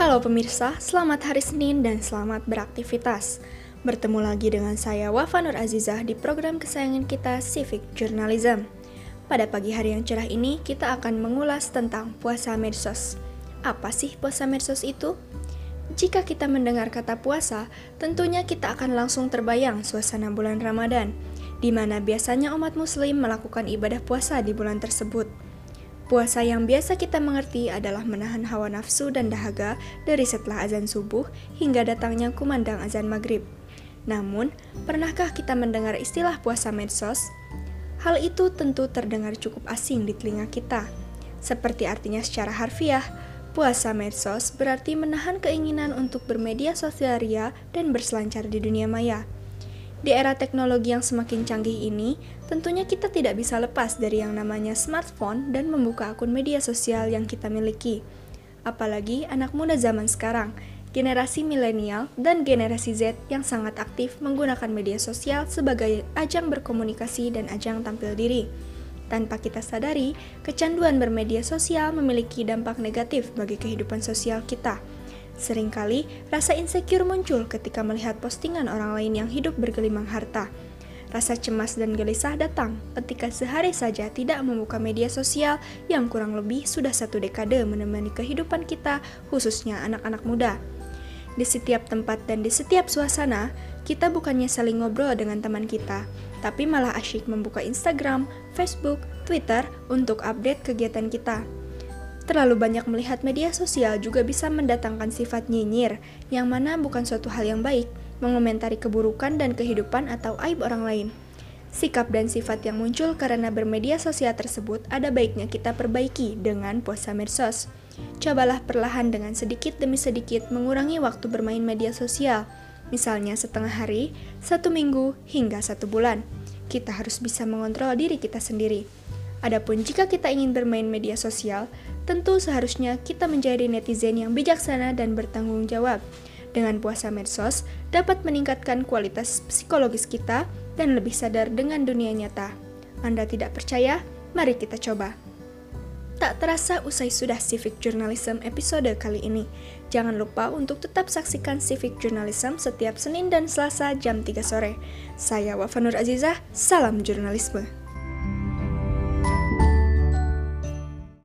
Halo pemirsa, selamat hari Senin dan selamat beraktivitas. Bertemu lagi dengan saya Wafa Nur Azizah di program kesayangan kita Civic Journalism. Pada pagi hari yang cerah ini, kita akan mengulas tentang puasa medsos. Apa sih puasa medsos itu? Jika kita mendengar kata puasa, tentunya kita akan langsung terbayang suasana bulan Ramadan, di mana biasanya umat muslim melakukan ibadah puasa di bulan tersebut. Puasa yang biasa kita mengerti adalah menahan hawa nafsu dan dahaga dari setelah azan subuh hingga datangnya kumandang azan maghrib. Namun, pernahkah kita mendengar istilah puasa medsos? Hal itu tentu terdengar cukup asing di telinga kita. Seperti artinya secara harfiah, puasa medsos berarti menahan keinginan untuk bermedia sosial ria dan berselancar di dunia maya. Di era teknologi yang semakin canggih ini, tentunya kita tidak bisa lepas dari yang namanya smartphone dan membuka akun media sosial yang kita miliki. Apalagi anak muda zaman sekarang, generasi milenial dan generasi Z yang sangat aktif menggunakan media sosial sebagai ajang berkomunikasi dan ajang tampil diri. Tanpa kita sadari, kecanduan bermedia sosial memiliki dampak negatif bagi kehidupan sosial kita. Seringkali, rasa insecure muncul ketika melihat postingan orang lain yang hidup bergelimang harta. Rasa cemas dan gelisah datang ketika sehari saja tidak membuka media sosial yang kurang lebih sudah satu dekade menemani kehidupan kita, khususnya anak-anak muda. Di setiap tempat dan di setiap suasana, kita bukannya saling ngobrol dengan teman kita, tapi malah asyik membuka Instagram, Facebook, Twitter untuk update kegiatan kita. Terlalu banyak melihat media sosial juga bisa mendatangkan sifat nyinyir, yang mana bukan suatu hal yang baik, mengomentari keburukan dan kehidupan atau aib orang lain. Sikap dan sifat yang muncul karena bermedia sosial tersebut ada baiknya kita perbaiki dengan puasa medsos. Cobalah perlahan dengan sedikit demi sedikit mengurangi waktu bermain media sosial, misalnya setengah hari, satu minggu, hingga satu bulan. Kita harus bisa mengontrol diri kita sendiri. Adapun jika kita ingin bermain media sosial, tentu seharusnya kita menjadi netizen yang bijaksana dan bertanggung jawab. Dengan puasa medsos, dapat meningkatkan kualitas psikologis kita dan lebih sadar dengan dunia nyata. Anda tidak percaya? Mari kita coba. Tak terasa usai sudah Civic Journalism episode kali ini. Jangan lupa untuk tetap saksikan Civic Journalism setiap Senin dan Selasa jam 3 sore. Saya Wafanur Azizah, salam jurnalisme.